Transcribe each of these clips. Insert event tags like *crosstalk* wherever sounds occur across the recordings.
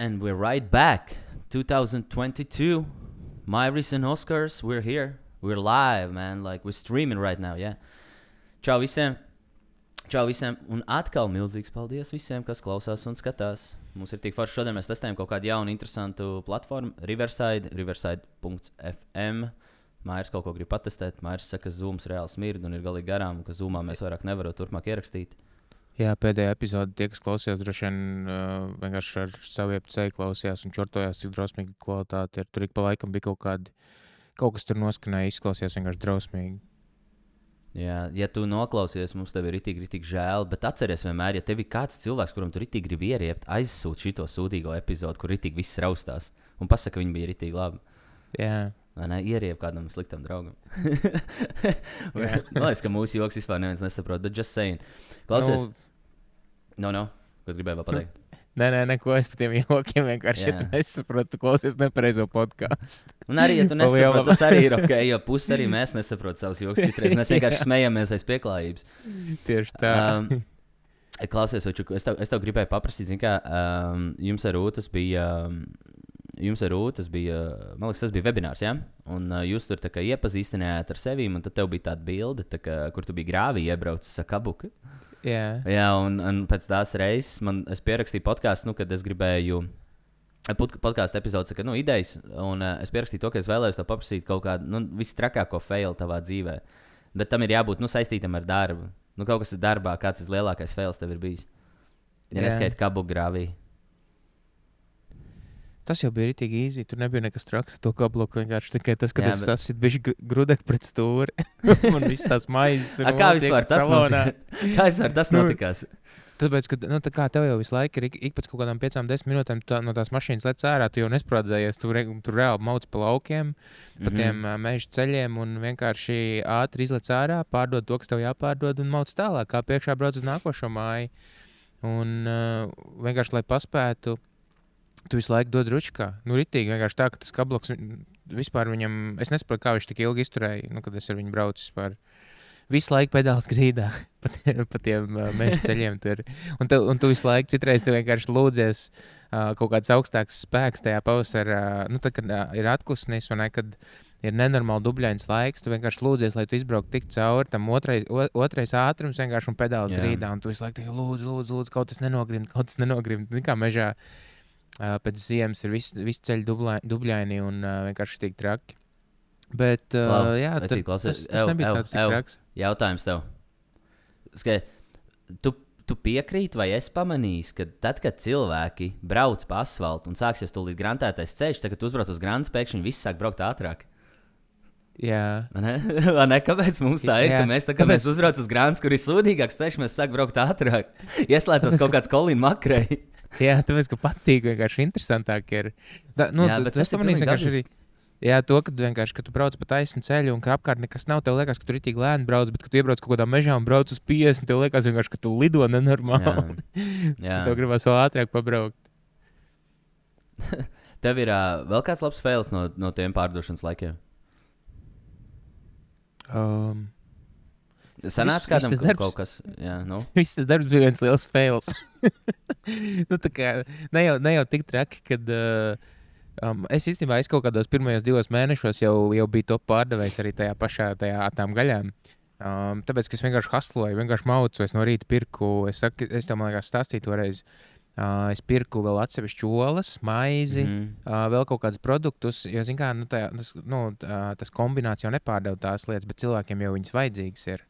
and we're right back. 2022, Myris and Oscars, we're here. We're live, man. Like we're streaming right now, yeah. Čau visiem! Čau visiem! Un atkal milzīgs paldies visiem, kas klausās un skatās. Mums ir tik forši. Šodien mēs testējam kaut kādu jaunu, interesantu platformu, Riverside, riverside.fm. Mairs kaut ko grib patestēt. Mairs saka, ka Zooms reāli smird un ir galīgi garām, ka Zoomā mēs vairāk nevaram turpmāk ierakstīt. Jā, pēdējā epizodē tie, kas klausījās, droši vien uh, vienkārši ar savu ceļu klausījās un čortojās, cik drausmīga kvalitāte ir. Tur ik pa laikam bija kaut, kādi, kaut kas tur noskanēja, izklausījās vienkārši drausmīgi. Jā, ja tu noklausies, mums tev ir itīgi, itīgi žēl, bet atceries vienmēr, ja tev ir kāds cilvēks, kuram tur itīgi grib ieriept, aizsūti šo sūdīgo epizodu, kur itīgi viss raustās un pasaka, ka viņi bija itīgi labi. Jā. Vai ne? Ieriept kādam sliktam draugam. *laughs* Man liekas, ka mūsu joks vispār neviens nesaprot, bet just saying. Klausies, Nu, no, no, ko gribēju vēl pateikt? *laughs* Nē, nē, neko es par tiem jokiem vienkārši Jā. ja tu nesaprotu, tu klausies nepareizo podkāstu. Un arī, ja tu *laughs* nesaproti, tas arī ir ok, jo pusi arī mēs nesaprotam savus joks. *laughs* Citreiz mēs vienkārši smejamies aiz pieklājības. Tieši tā. Um, Klausies, Očuk, es, tev, es tev gribēju paprasīt, kā um, jums ar Rūtas bija. Um, Jums ar Rūtas bija, man liekas, tas bija webinārs, ja? un uh, jūs tur iepazīstinājāt ar sevi, un tad tev bija tāda bilde, tā kā, kur tu biji grāvī iebraucis ar kabuku. Jā, Jā, un, un pēc tās reizes man es pierakstīju podkāstu, nu, kad es gribēju. Podkāstu epizodes, kad nu, idejas, un uh, es pierakstīju to, ka es vēlējos tev paprasīt kaut kādu nu, visstrakāko failu tavā dzīvē. Bet tam ir jābūt nu, saistītam ar darbu. Nu, kaut kas ir darbā, kāds ir lielākais fails tev ir bijis. Ja kā būtu grāvī. Tas jau bija rītīgi īsi. Tur nebija nekas traks to kabloku. Vienkārši tikai tas, ka Jā, es bet- sasitu bišķi grudek pret stūri. *laughs* *laughs* Man viss tās maizes. A, kā vispār tas salonā. notika? *laughs* Kā vispār tas Nu, notikās? Tāpēc, ka nu, tā tev jau visu laiku ir ik, ik pēc kaut kādām piecām, desmit minūtēm tā, no tās mašīnas lec ārā, tu jau nesprādzējies. Tu, re, tu reāli mauc pa laukiem, pa Mhm. tiem uh, meža ceļiem un vienkārši ātri izlec ārā, pārdod to, kas tev jāpārdod un mauc tālāk, kā priekšā brauc uz nākošo māju. Un uh, vienkārši, lai paspētu, tu visu laiku dod ručkā. Nu, ritīgi vienkārši tā, ka tas kabloks mm, vispār viņam, es nesaprotu, kā viņš tik ilgi izturēja, nu, kad es ar viņu braucu vispār. Visu laiku pedāls grīdā *laughs* pa tiem, pa tiem uh, meža ceļiem. Tur. Un, tu, un tu visu laiku, citreiz tu vienkārši lūdzies uh, kaut kāds augstāks spēks tajā pavasarā, uh, nu, tad, kad uh, ir atkusnis un ne, kad ir nenormāli dubļains laiks. Tu vienkārši lūdzies, lai tu izbrauktu tik cauri tam otrais, otrais ātrums, vienkārši un pedāls Jā. grīdā. Un tu visu laiku tikai lūdzu, lūdzu, lūdzu, kaut kas nenogrimt, kaut kas nenogrimt. Zini, kā mežā uh, pēc ziemas ir viss vis ceļi dublai- dubļaini un vienkārši tik traki. Bet, Klau, jā, klausies, tas, tas ev, nebija ev, tāds ev. traks. Jautājums tev. Skai, tu, tu piekrīti, vai es pamanīju, ka tad, kad cilvēki brauc pa asfaltam un sāksies tūlīt grantētais ceļš, tad, kad uzbrauc uz grantu, pēkšņi viss sāk braukt ātrāk. Jā, Vai Ne? *laughs* Vai ne? Kāpēc mums tā ir? Jā, Ka mēs, tā, kā tāpēc- mēs uzbraucam uz grāmatas, kur ir sūdīgāks ceļš, mēs sākam braukt ātrāk. Ieslēdzas kaut kāds kolīna makrei. *laughs* jā tāpēc, ka patīk, vienkārši interesantāk ir. Da, nu, Jā, tu- bet tu tas ir pilnīgi vienkārši arī. Jā, to, ka tu vienkārši, kad tu brauc pa taisnu ceļu un apkārt nekas nav, tev liekas, ka ir tik lēni brauc, bet, kad tu iebrauc kaut kādā mežā un brauc uz 50, tev liekas vienkārši, ka tu lido nenormāli. Jā. *laughs* Tev gribas vēl ātrāk pabraukt. *laughs* Tev ir uh, vēl kāds labs fails no, no tiem pārdošanas laikiem. Um, Sanāca Viss- kādam kaut, darbs. kaut kas. Jā, nu. *laughs* Viss tas darbs bija viens liels fails. *laughs* nu, kā, ne, jau, ne jau tik traki, kad. Uh, Um, es īstenībā es kaut kādos pirmajos divos mēnešos jau, jau biju to pārdevējs arī tajā pašā tajā tām gaļām. Um, tāpēc, ka es vienkārši hasloju, vienkārši maucu, es no rīta pirku, es, saku, es man liekas, stāstīju toreiz. Uh, es pirku vēl atsevišķu olas, maizi, mm. Uh, vēl kaut kādus produktus. Jo, zin kā, nu, tā, tas, nu, tā, tas kombināts jau nepārdeva tās lietas, bet cilvēkiem jau viņas vajadzīgas ir.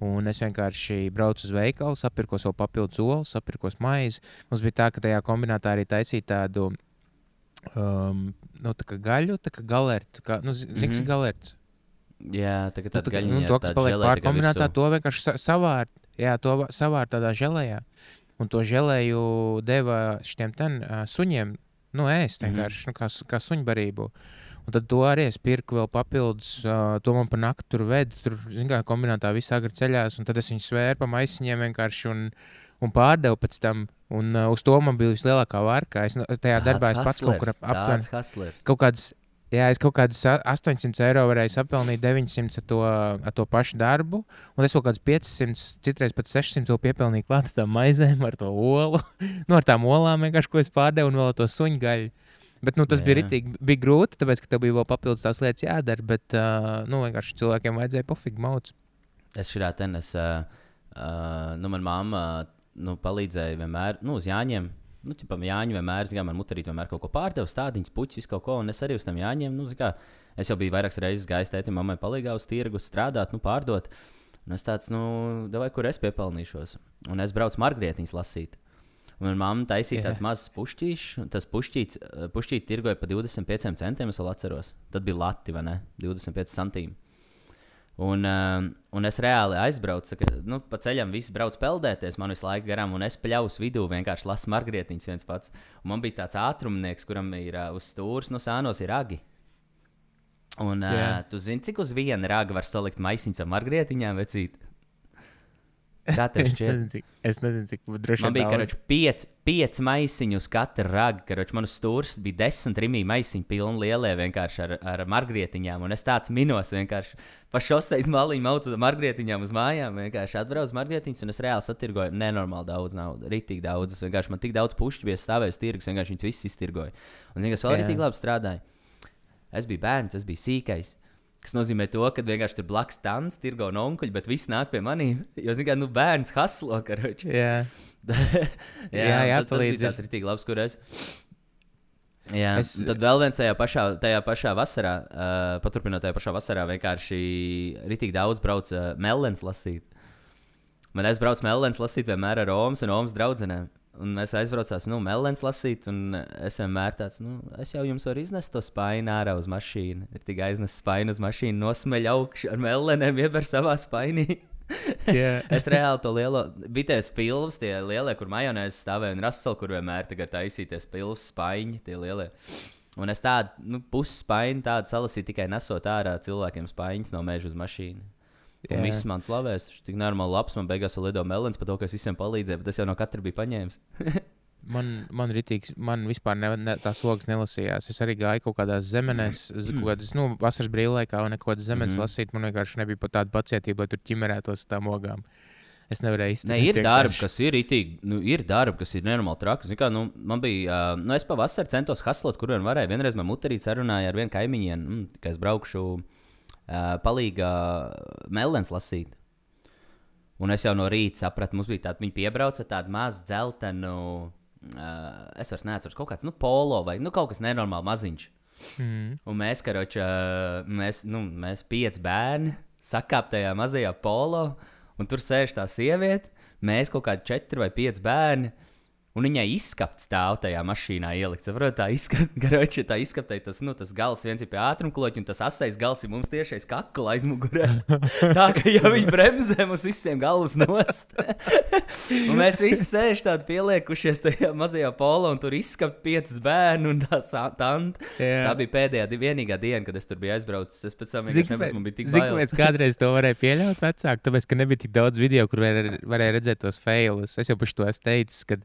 Un es vienkārši braucu uz veikalu, sapirkos vēl papildus olas, sapirkos maizi. Mums bija tā, ka tajā kombinātā arī taisīja tādu um, nu, tā gaļu, tā kā galertu. Kā, nu, zi- zini, kas Mhm. ir galerts? Jā, tā kā Nu, tā kā- gaļa. nu, to, kas paliek pāri kombinātā, to vienkārši sa savārt, jā, to savārt tādā žēlējā. Un to žēlēju deva šiem ten uh, suņiem, nu, ēst Mhm. vienkārši, mm -hmm. nu, kā, kā suņbarību. Un tad to arī es pirku vēl papildus, uh, to man pa nakti tur ved, tur, zin kā, kombinātā viss agri ceļās, un tad es viņu svēru pa maisiņiem vienkārši un, un pārdevu pēc tam. Un uh, uz to man bija vislielākā vārka. Es nu, tajā darbā es pats kaut kur ap- aptuveni aptuveni. kaut kādas Jā, es kaut kādus 800 eiro varēju sapelnīt, 900 ar to, ar to pašu darbu. Un es kaut kādus 500, citreiz pat 600 vēl piepelnīju klāt tam maizēm ar to olu. *laughs* nu, ar tām olām vienkārši, ko es pārdevu, un vēl ar to suņu gaļu. Bet nu, tas Jā. bija, ritīgi, bija grūti, tāpēc, ka tev bija vēl papildus tās lietas jādara. Bet uh, nu, vienkārši cilvēkiem vajadzēja pofīgi mauts. Es šajā tenis, uh, uh, nu, manā mamā nu, palīdzēja vienmēr nu, uz Jāņiem nu, ķipam, Jāņa vienmēr, zinām, man mutarīt vienmēr kaut ko pārdeva, stādiņas, puķis, kaut ko, un es arī uz tiem Jāņiem, nu, kā, es jau biju vairākas reizes gājis tētim, mammai palīgā uz tirgu strādāt, nu, pārdot. Un es tāds, nu, vai kur es piepelnīšos? Un es braucu margrietiņas lasīt. Un mamma taisīja yeah. tāds mazs pušķīšs, tas pušķīts, pušķīti tirgoja par 25 centiem, es vēl atceros. Tad bija lati, vai ne? 25 centīmi. Un, uh, un es reāli aizbraucu, ka nu, pa ceļam viss brauc peldēties, man visu laiku garām, un es pļaus vidū vienkārši lasu margrietiņus viens pats. Un man bija tāds ātrumnieks, kuram ir uh, uz stūres no sānos ir ragi. Un uh, yeah. tu zini, cik uz viena raga var salikt maisiņu ar margrietiņām, vecīt? Kā tev šķiet? es nezinu, cik, droši man bija karoči, piec, piec maisiņu uz katru ragu. Karoči, man uz stūres bija desmit rīmī maisiņu, pilni lielie vienkārši ar, ar margrietiņām. Un es tāds minos vienkārši pa šoseis maliņu maucu ar margrietiņām uz mājām. Vienkārši atbraucu margrietiņus un es reāli satirgoju nenormāli daudz naudas. Rītīgi daudz. Es vienkārši man tik daudz pušķi bija stāvējis tirgus, vienkārši viņus visus iztirgoju. Un zini, kas vēl rītīgi labi strādāja? Es biju bērns, es biju sīkais. Tas nozīmē, to, ka vienkārši tur blakus tāds tirgo no onkuļa, bet viss nāk pie maniem. Jo, zinām, nu, bērns haslo karoči. Jā, *laughs* jā, jā, jā tas bija tāds rītīgi labs, kur es. Jā, es... tad vēl viens tajā pašā, tajā pašā vasarā, uh, paturpinot tajā pašā vasarā, vienkārši rītīgi daudz brauca uh, melnēs lasīt. Man es braucu melnēs lasīt vienmēr ar Romas un Romas draugiem. Un mēs aizbraucām, nu, melnēs lasīt, un es vienmēr tāds, nu, es jau jums varu iznest to spaini ārā uz mašīnu. Ir tikai aiznes spaini uz mašīnu, nosmeļ augšu ar melnēm, ieber savā spainī. *laughs* yeah. *laughs* es reāli to lielo, bija tie spilvs, tie lielie, kur majonēs stāvēja, un raseli, kur vienmēr taisīties spilvs, spaiņi, tie lielie. Un es tādu, nu, pusi spaini tādu salasīju tikai nesot ārā cilvēkiem spaiņas no meža uz mašīnu. Un viss man slavēs, viņš tik normāli labs. Man beigās vēl lido melns par to, ka es visiem palīdzēju, bet es jau no katra biju paņēmis. *laughs* man, man, ritīgi, man vispār ne, ne, tās logs nelasījās. Es arī gāju kaut kādās zemenēs, kaut kādas, nu, vasaras brīvlaikā, un kaut kādas zemes mm. lasīt. Man vienkārši nebija pat tāda pacietība, lai tur ķimerētos uz tām ogām. Es nevarēju izdarīt. Ne, ir darbi, kas ir itīgi, nu, ir darbi, kas ir nenormāli traki. Kā, nu, man bija, uh, nu, es pavasarī centos haslot, kur vien varēju. Vienreiz man muterīt sarunāja ar vienu kaimiņiem, mm, ka es braukšu uh, palīgā melnēs lasīt. Un es jau no rīta sapratu, mums bija tāda, viņi piebrauca tādu mazu dzeltenu, uh, es vairs neatceros, kaut kāds, nu, polo vai nu, kaut kas nenormāli maziņš. Mm. Un mēs, karoči, mēs, nu, mēs pieci bērni sakāp tajā mazajā polo, un tur sēž tā sieviete, mēs kaut kādi četri vai pieci bērni. Un viņai izskapts stāv tajā mašīnā ielikts. Saprot, tā izskapta, *laughs* tā izskapta, tas, nu, tas gals viens ir pie ātrumkloķa, un tas asais gals ir mums tiešais kakla aizmugurē. *laughs* tā kā ja viņi bremzē mums visiem galvas nost. un mēs visi sēž tādi pieliekušies tajā mazajā polo, un tur izskapt piecas bērnu un tā tanta. Yeah. Tā bija pēdējā, vienīgā diena, kad es tur biju aizbraucis. Es pēc tam vienkārši nebeidzu, man bija tik bail. Kāpēc kādreiz to varēja pieļaut vecāk? Tāpēc, ka nebija tik daudz video, kur varēja, varēja redzēt tos failus. Es jau par to esmu teicis, ka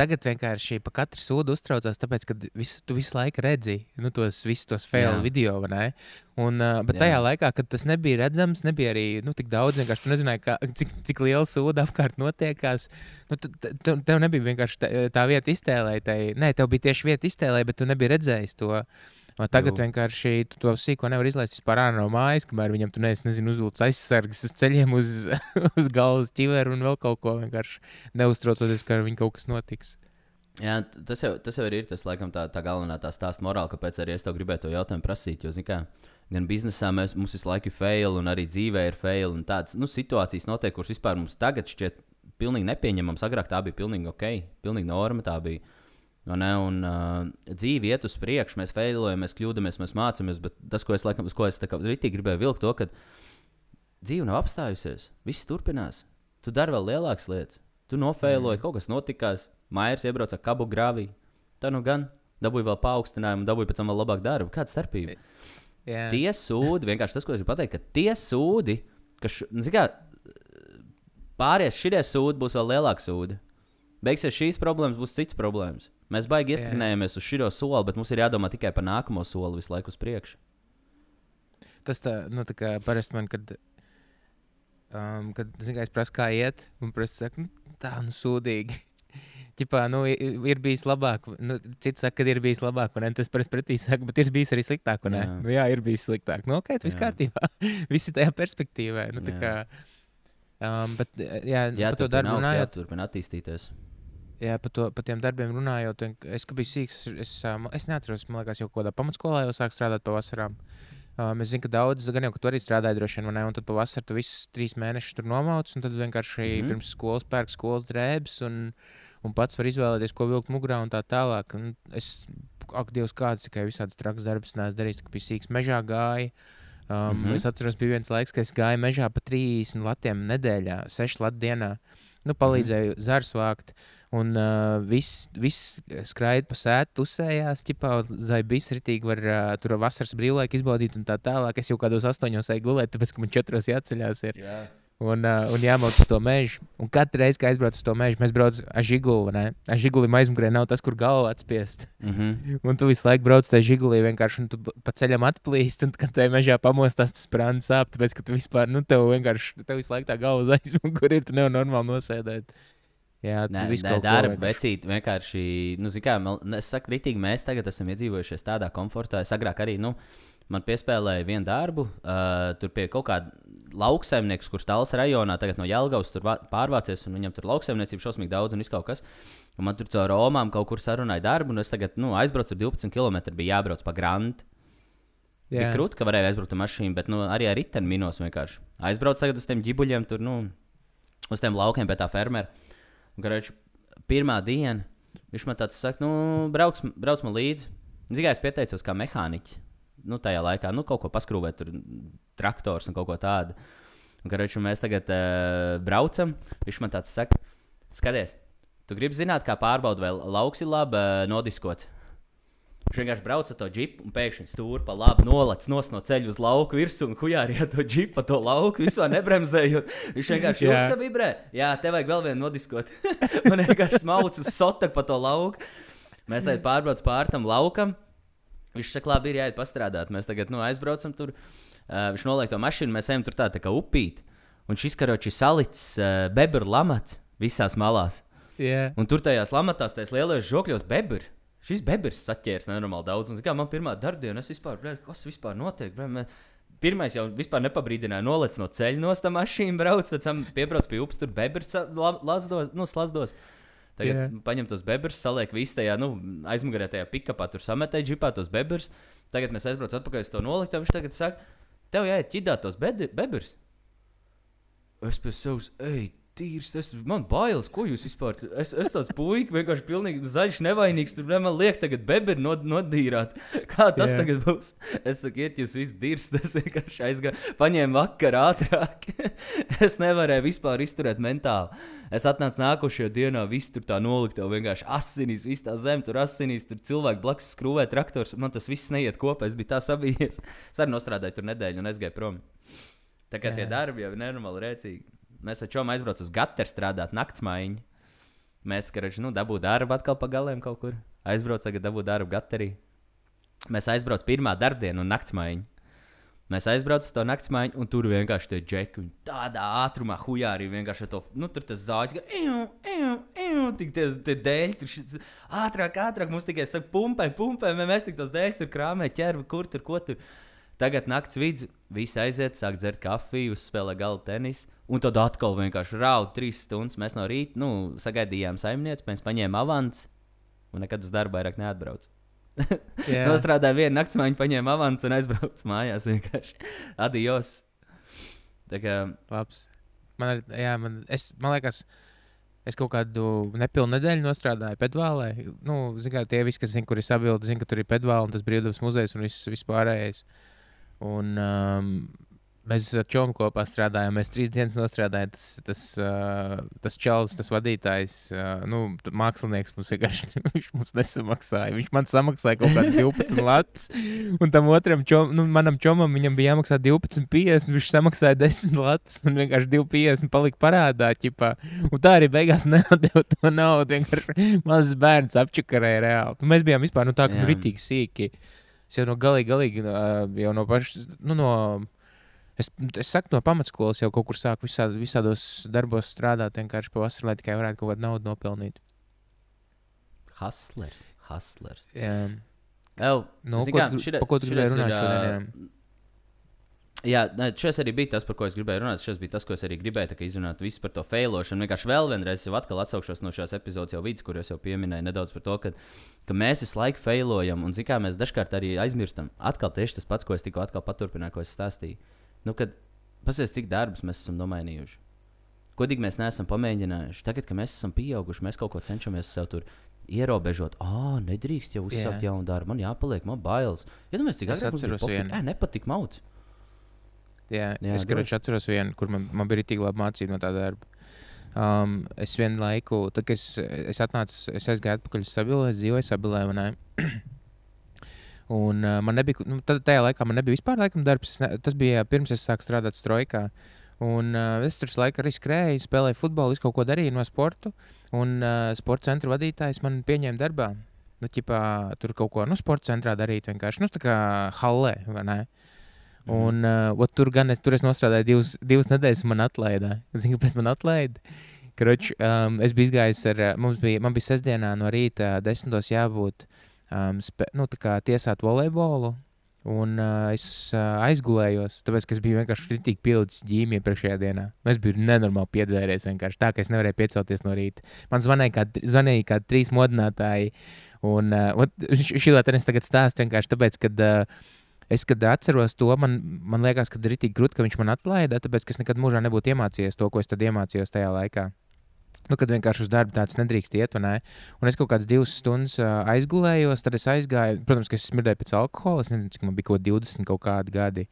Tagad vienkārši par katru sūdu uztraucās, tāpēc, ka visu, tu visu laiku redzi nu, tos visus tos fail Jā. video. Un, uh, bet Jā. tajā laikā, kad tas nebija redzams, nebija arī nu, tik daudz, vienkārši tu nezināji, kā, cik, cik liela sūda apkārt notiekās. Nu, tu, tu, tev nebija vienkārši tā, tā vieta iztēlētai. Nē, tev bija tieši vieta iztēlē, bet tu nebija redzējis to. O tagad Jū. vienkārši tu to sīko nevar izlaist vispār ārā no mājas, kamēr viņam tur neesi, nezinu, uzvilcis aizsargs uz ceļiem, uz, *laughs* uz galvas ķiveru un vēl kaut ko vienkārši neuztraucoties, ka ar viņu kaut kas notiks. Jā, tas jau, tas jau ir tas, laikam, tā, tā galvenā tā stāsta morāla, kāpēc arī es tev gribēju to jautājumu prasīt. Jo, kā, gan biznesā mēs, mums visu laiku ir fail, un arī dzīvē ir fail. Tādas nu, situācijas notiek, kuras vispār mums tagad šķiet pilnīgi nepieņemamas. Agrāk tā bija pilnīgi ok, pilnīgi norma. Tā bija ne, un, uh, dzīve iet uz priekšu, mēs failojam, mēs kļūdāmies, mēs mācāmies. Bet tas, ko es, laikam, ko es rītīgi gribēju vilkt, to, ka dzīve nav apstājusies. Viss turpinās. Tu dari vēl lielākas lietas. Tu nofēloji, mm. kaut kas notikās. Mairs iebrauca kabu grāvī. Tā nu gan dabūja vēl paaugstinājumu, dabūja pēc tam vēl labāku darbu. Kāda starpība? Yeah. Tie sūdi, vienkārši tas, ko es gribu pateikt, ka tie sūdi, kas, nu, kā, pāries šie sūdi būs vēl lielāki sūdi. Beigsies šīs problēmas, būs citas problēmas. Mēs baigi iestrādājamies uz šo soli, bet mums ir jādomā tikai par nākamo soli visu laiku uz priekšu. Tas tā, nu, tā kā parasti man, kad, um, kad zin, kā es prasu, kā iet, un prasa, saka, nu, tā, nu, sūdīgi. *laughs* Ķipā, nu, ir bijis labāk, nu, cits saka, ka ir bijis labāk, un tas parasti pretī saka, bet ir bijis arī sliktāk. Jā. Nu, jā, ir bijis sliktāk. Nu, ok, tas viss Jā. kārtībā. *laughs* Visi tajā perspektīvā. Nu, Jā. um, bet, jā, Jā, turpina darbu runājot, jāturpina attīstīties. Jā, par, to, par tiem darbiem runājot, un es, biju sīgs, es, es neatceros, man liekas, jau kādā pamatskolā jau sāku strādāt pavasarām. Um, es zinu, ka daudz, gan jau, ka tu arī strādāji droši vien, ne? Un tad pavasarī tu visus trīs mēnešus tur nomauc, un tad vienkārši mm. -hmm. pirms skolas pērk skolas drēbes, un, un pats var izvēlēties, ko vilkt mugurā un tā tālāk. Un es, ak, Dievs, kāds tikai visādas trakas darbus neesmu darījis, kad biju sīgs mežā gāju. Um, mm. -hmm. Es atceros, bija viens laiks, kad es gāju mežā pa 30 latiem nedēļā, 6 latu dienā. Nu, palīdzēju mm -hmm. zars vākt. Un uh, viss vis skraida pa sētu, tusējās, ķipā zaibīs ritīgi var uh, tur vasaras brīvlaiku izbaudīt un tā tālāk. Es jau kādos astoņos eju gulēt, tāpēc, ka man četros jāceļās. Ir. Jā. Un, uh, un jāmauc uz to mežu. Un katru reizi, kad aizbraucu uz to mežu, mēs braucam ar žiguli. Ar žiguli aizmugurē nav tas, kur galva atspiest. Mm -hmm. *laughs* Un tu visu laiku brauc tajā žigulī, vienkārši tu pa ceļam atplīst. Un, kad tajā mežā pamostās, tas prāns sāp. Tāpēc, ka tu vispār, nu, tev vienkārši, tev visu laiku tā galva uz aizmuguri ir, tu nevari normāli nosēdēt. Jā, nē kaut ko darba, vecīt, vienkārši, nu, zini, kā, es saku, ritīgi, mēs tagad esam iedzīvojušies tādā komfortā. Es agrāk arī, nu, man piespēlēja vienu darbu, uh, tur pie kaut kāda lauksaimnieks, kurš tāls rajonā, tagad no Jelgavas tur pārvācies, un viņam tur lauksaimniecība šausmīgi daudz un viss kaut kas. Un man tur caur Romām kaut kur sarunāja darbu, un es tagad, nu, aizbraucu ar 12 km, bija jābrauc pa grantu. Bija Jā. krūti, ka varēja aizbraukt ar mašīnu, bet nu, arī ar riteni minos vienkārši. Aizbraucu tagad uz tiem ģibuļiem, tur, nu, uz tiem laukiem pie tā fermera. Garāč, pirmā diena viņš man tāds saka, nu, brauc, brauc man līdzi. Zinām, es pieteicos kā mehāniķis. Nu, tajā laikā, nu, kaut ko paskrūvēt, tur traktors un kaut ko tādu. Garāč, mēs tagad uh, braucam. Viņš man tāds saka, skaties, tu gribi zināt, kā pārbaudīt, vai lauks ir labi uh, nodiskots. Viņš vienkārši brauca to džipu un pēkšņi stūri pa labi nolacis nos no ceļa uz lauku virsmu un hujā arī ar to džipu pa to lauku vispār nebremzējot. Viņš vienkārši jūt, ka vibrē. Jā, te vajag vēl vienu nodiskot. *laughs* Man vienkārši mauc uz sotaku pa to lauku. Mēs tagad pārbraucam pāri tam laukam. Viņš saka, labi, ir jāiet pastrādāt. Mēs tagad nu, aizbraucam tur. Uh, viņš noliek to mašīnu, mēs ejam tur tā, tā kā upīt. Un šis karoči salicis uh, bebru lamats visās malās. Jā. Un tur tajās lamatās, tajās lielajos žokļos, bebrs. Šis bebrs saķērs nenormāli daudz. Un, kā man pirmā darbdiena, es vispār, bļa, kas vispār notiek? Bļa, man... Pirmais jau vispār nepabrīdināja, nolec no ceļa no tā mašīna, brauc, pēc tam piebrauc pie upes, tur bebrs sa- la- lazdos, nu, slazdos. Tagad yeah. paņem tos bebrus, saliek visu tajā, nu, aizmugurē tajā pikapā, tur sametēja džipā tos bebrus. Tagad mēs aizbraucam atpakaļ uz to noliktavu. Viņš tagad saka, tev jāiet ķidāt tos bebrus. Es pēc sevis, ej, tīrs, tas man bailes, ko jūs vispār. Es, es tāds puisis, vienkārši pilnīgi zaļš, nevainīgs. Tur man liek, tagad beberi nod, nodīrāt. *laughs* Kā tas yeah. tagad būs? Es saku, iet, jūs visi dirs, tas *laughs* vienkārši aizgāja. Paņēma vakarā ātrāk. *laughs* es nevarēju vispār izturēt mentāli. Es atnācu nākošajā dienā, viss tur tā nolikta, vienkārši asinīs, viss tā zeme, tur asinīs, tur cilvēki blakus skrūvē traktors. Man tas viss neiet kopā, es biju tā sabijies. Es arī nostrādāju tur nedēļu un aizgāju prom. Tā kā tie Jā. darbi jau ir nenormāli rēcīgi. Mēs ar čomu aizbraucam uz Gatteru strādāt naktsmaiņu. Mēs, kā redzam, nu, dabūjām darbu atkal pa galiem kaut kur. Aizbraucam, tagad dabūjām darbu Gatterī. Mēs aizbraucam pirmā darbdiena un naktsmaiņa. Mēs aizbraucam uz to naktsmaiņu, un tur vienkārši tie džeki tādā ātrumā, hujā arī vienkārši to, nu, tur tas zāģis, ka, eju, eju, eju, tik tie, tie dēļi, tur šis, ātrāk, ātrāk, mums tikai saka, pumpē, pumpē, mē- mēs tik tos dēļus tur krāmē, ķerva, kur tur, ko tur. Tagad naktas vidus, visi aiziet, sāk dzert kafiju, uzspēlē gala tenisu, un tad atkal vienkārši raud trīs stundas. Mēs no rīta, nu, sagaidījām saimnieci, mēs paņēmām avans, un nekad uz darbu vairāk neatbrauc. Jā. *laughs* Nostrādāja vienu naktsmaiņu, paņēma avans un aizbrauca mājās. Vienkārši *laughs* adios. Tā kā, Labs. Man, ar, jā, man, es, man liekas, es kaut kādu nepilnu nedēļu nostrādāju Pedvālē. Nu, zin, kā, tie visi, kas zina, kur ir sabildi, zina, ka tur ir Pedvāla un tas brīvdabas muzejs un viss, viss pārējais. Un um, Mēs ar Čomu kopā strādājām. Mēs trīs dienas strādājām. Tas, tas, uh, tas čels, tas vadītājs, uh, nu, mākslinieks mums vienkārši *laughs* viņš mums nesamaksāja. Viņš man samaksāja kaut kādu 12 latus. Un tam otram, čom, nu, manam čomam, viņam bija jāmaksā 12,50. Viņš samaksāja 10 latus un vienkārši 2,50 palika parādā. Ķipā. Un tā arī beigās *laughs* nedeva to naudu. Vienkārši mazs bērns apčakarēja reāli. Nu, mēs bijām vispār nu, tā, ka nu, ritīgi sīki. Es jau no galīgi, galīgi uh, jau no pašas. Nu, no, Es, es saku, no pamatskolas jau kaut kur sāku visād, visādos darbos strādāt, vienkārši pavasarī, lai tikai varētu kaut kādu naudu nopelnīt. Hustlers. Hustlers. Jā, Ew, nu, zini ko, kā, pa ko tu gribēji ir, runāt ā, šodien? Jā? Jā, šis arī bija tas, par ko es gribēju runāt. Šis bija tas, ko es arī gribēju kā izrunāt visu par to failošanu. Vienkārši vēl vienreiz jau atkal atsaukšos no šās epizodes jau vidus, kur es jau pieminēju nedaudz par to, ka, ka mēs visu laiku failojam un zikā mēs dažkārt arī aizmirstam. Atkal tieši tas pats, ko es tikko atkal paturpināju, ko es stāstīju. Nu, kad pasies, cik darbus mēs esam nomainījuši. Godīgi mēs neesam pamēģinājuši. Tagad, kad mēs esam pieauguši, mēs kaut ko cenšamies sev tur ierobežot. Ah, nedrīkst jau uzsākt Jā. jaunu darbu. Man jāpaliek, man bailes. Ja domājiet, cik Es atceros vienu. Ē, nepatīk mauts. Jā, Jā, es karoči, atceros vienu, kur man, man bija tik laba mācība no tā darba. Um, es vienu laiku, tad, kad es, es atnācu, es aizgāju atpakaļ uz Sabilu, es dzīvoju Sabilē. *clears throat* Un uh, man nebija, nu, tajā laikā man nebija vispār laikam darbs. Ne, tas bija pirms es sāku strādāt Strojkā. Un uh, es tur laiku arī skrēju, spēlēju futbolu, kaut ko darīju no sporta. Un uh, sporta centra vadītājs man pieņēma darbā. Nu, ķipā, tur kaut ko no nu, sporta centrā darīt vienkārši. Nu, tā kā halē, vai ne? Un uh, ot, tur gan es, tur es nostrādāju divas, divas nedēļas, un man atlaida. *laughs* Zinu, kāpēc man atlaida? Kroč, um, es biju izgājis ar, uh, mums bija, man bija sestdienā no rīta uh, desmitos jābūt um, spe, nu, tiesāt volejbolu. Un uh, es uh, aizgulējos, tāpēc, ka es biju vienkārši kritīgi pildījis ģīmiju iepriekšējā dienā. Es biju nenormāli piedzēries, vienkārši tā, ka es nevarēju piecelties no rīta. Man zvanīja kādi, zvanīja kādi trīs modinātāji. Un uh, šī lieta es tagad stāstu vienkārši tāpēc, ka uh, Es, kad atceros to, man, man liekas, ka ir tik grūti, ka viņš man atlaida, tāpēc es nekad mūžā nebūtu iemācījies to, ko es tad iemācījos tajā laikā. Nu, kad vienkārši uz darbu tāds nedrīkst iet, vai ne? Un es kaut kādas divas stundas uh, aizgulējos, tad es aizgāju. Protams, ka es smirdēju pēc alkohola. Es nezinu, cik man bija kaut 20 kaut kādi gadi.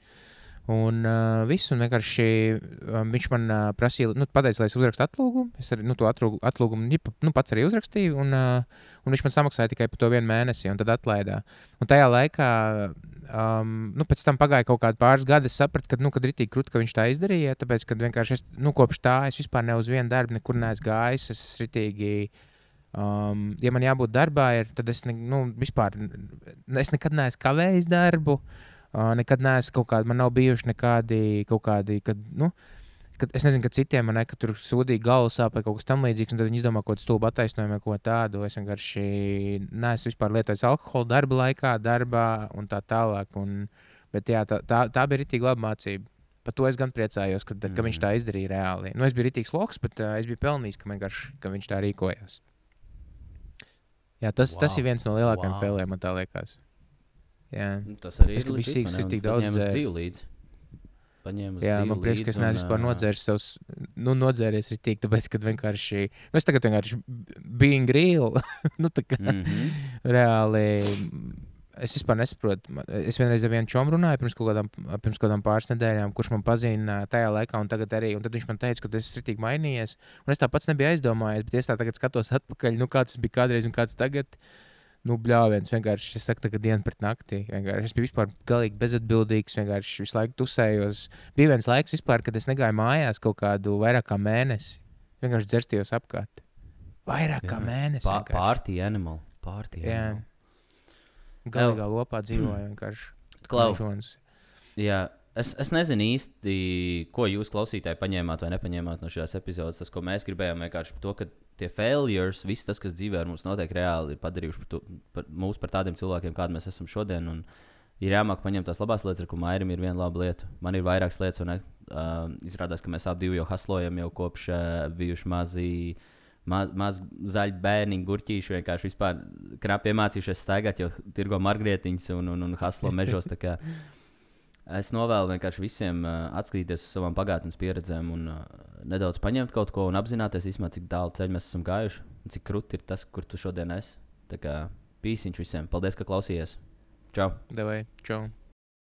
Un uh, viss, un vienkārši uh, viņš man uh, prasīja, nu, pateica, lai es uzrakstu atlūgumu. Es arī nu, to atlūgumu, atlūgumu nu, pats arī uzrakstīju, un, uh, un viņš man samaksāja tikai par to vienu mēnesi, un tad atlaidā. Un tajā laikā, um, nu, pēc tam pagāja kaut kādi pāris gadi, es sapratu, ka, nu, kad ir tik krūti, ka viņš tā izdarīja, tāpēc, ka vienkārši es, nu, kopš tā es vispār ne uz vienu darbu nekur neesmu gājis. Es esmu ritīgi. Um, ja man jābūt darbā, ir, tad es, ne, nu, vispār, es nekad neesmu kavējis darbu. Uh, nekad neesmu kaut kādi, man nav bijuši nekādi kaut kādi, kad, nu, kad es nezinu, ka citiem man ir, ka tur sūdīgi galvas sāp vai kaut kas tamlīdzīgs, un tad viņi izdomā kaut kādu stulbu attaisnojumu ko tādu. Es vienkārši neesmu vispār lietojis alkoholu darba laikā, darbā un tā tālāk. Un, bet jā, tā, tā, tā bija rītīgi laba mācība. Par to es gan priecājos, ka, mm. ka viņš tā izdarīja reāli. Nu, es biju rītīgs loks, bet uh, es biju pelnījis, ka, ka viņš tā rīkojās. Jā, tas, wow. tas ir viens no lielākajiem Wow. failiem, man tā liekas. Jā. Tas arī Es, ir ne? tik- daudz dzīvi līdzi. Paņēma uz Jā, man prieks, ka es neesmu vispār nodzēris savus, nu, nodzēries arī tik, tāpēc, ka vienkārši, nu, es tagad vienkārši being real, *laughs* nu, tā kā Mhm. reāli, es vispār nesaprotu. Es vienreiz ar vienu čomu runāju pirms kaut kādām, pirms kaut kādām pāris nedēļām, kurš man pazina tajā laikā un tagad arī, un tad viņš man teica, ka tas ir tik mainījies, un es tā pats nebiju aizdomājies, bet es tā tagad skatos atpakaļ, nu, kāds bija kādreiz un kāds tagad. Nu, bļāviens, vienkārši es saku, ka diena pret nakti. Vienkārši Es biju vispār galīgi bezatbildīgs, vienkārši visu laiku tusējos. Bija viens laiks, vispār, kad es negāju mājās kaut kādu vairāk kā mēnesi. Vienkārši dzerstījos apkārt. Vairāk kā Jā. mēnesi. Pā-. Party animal. Jā. animal. Galīgā lopā dzīvoju vienkārši. Klau. Mežonis. Jā, es, es nezinu īsti, ko jūs klausītāji paņēmāt vai nepaņēmāt no šīs epizodes. Tas, ko mēs gribējām, vienkārši par to, ka tie failures, viss tas, kas dzīvē ar mums notiek reāli, ir padarījuši par to, par, mūs par tādiem cilvēkiem, kādi mēs esam šodien. Un ir jāmāk paņemt tās labās lietas, ar ko Mairim ir viena laba lieta. Man ir vairākas lietas, un uh, izrādās, ka mēs abi jau haslojam jau kopš uh, bijuši mazi. Maz, maz zaļi bērni, gurķīši vienkārši vispār knapi iemācījušies staigāt, jo tirgo margrietiņas un, un, un haslo mežos. *laughs* Es novēlu vienkārši visiem uh, atskatīties uz savām pagātnes pieredzēm un uh, nedaudz paņemt kaut ko un apzināties, īsumā, cik tālu ceļu mēs esam gājuši un cik krūti ir tas, kur tu šodien esi. Tā kā pīsiņš visiem. Paldies, ka klausījāties. Čau! Davai, čau.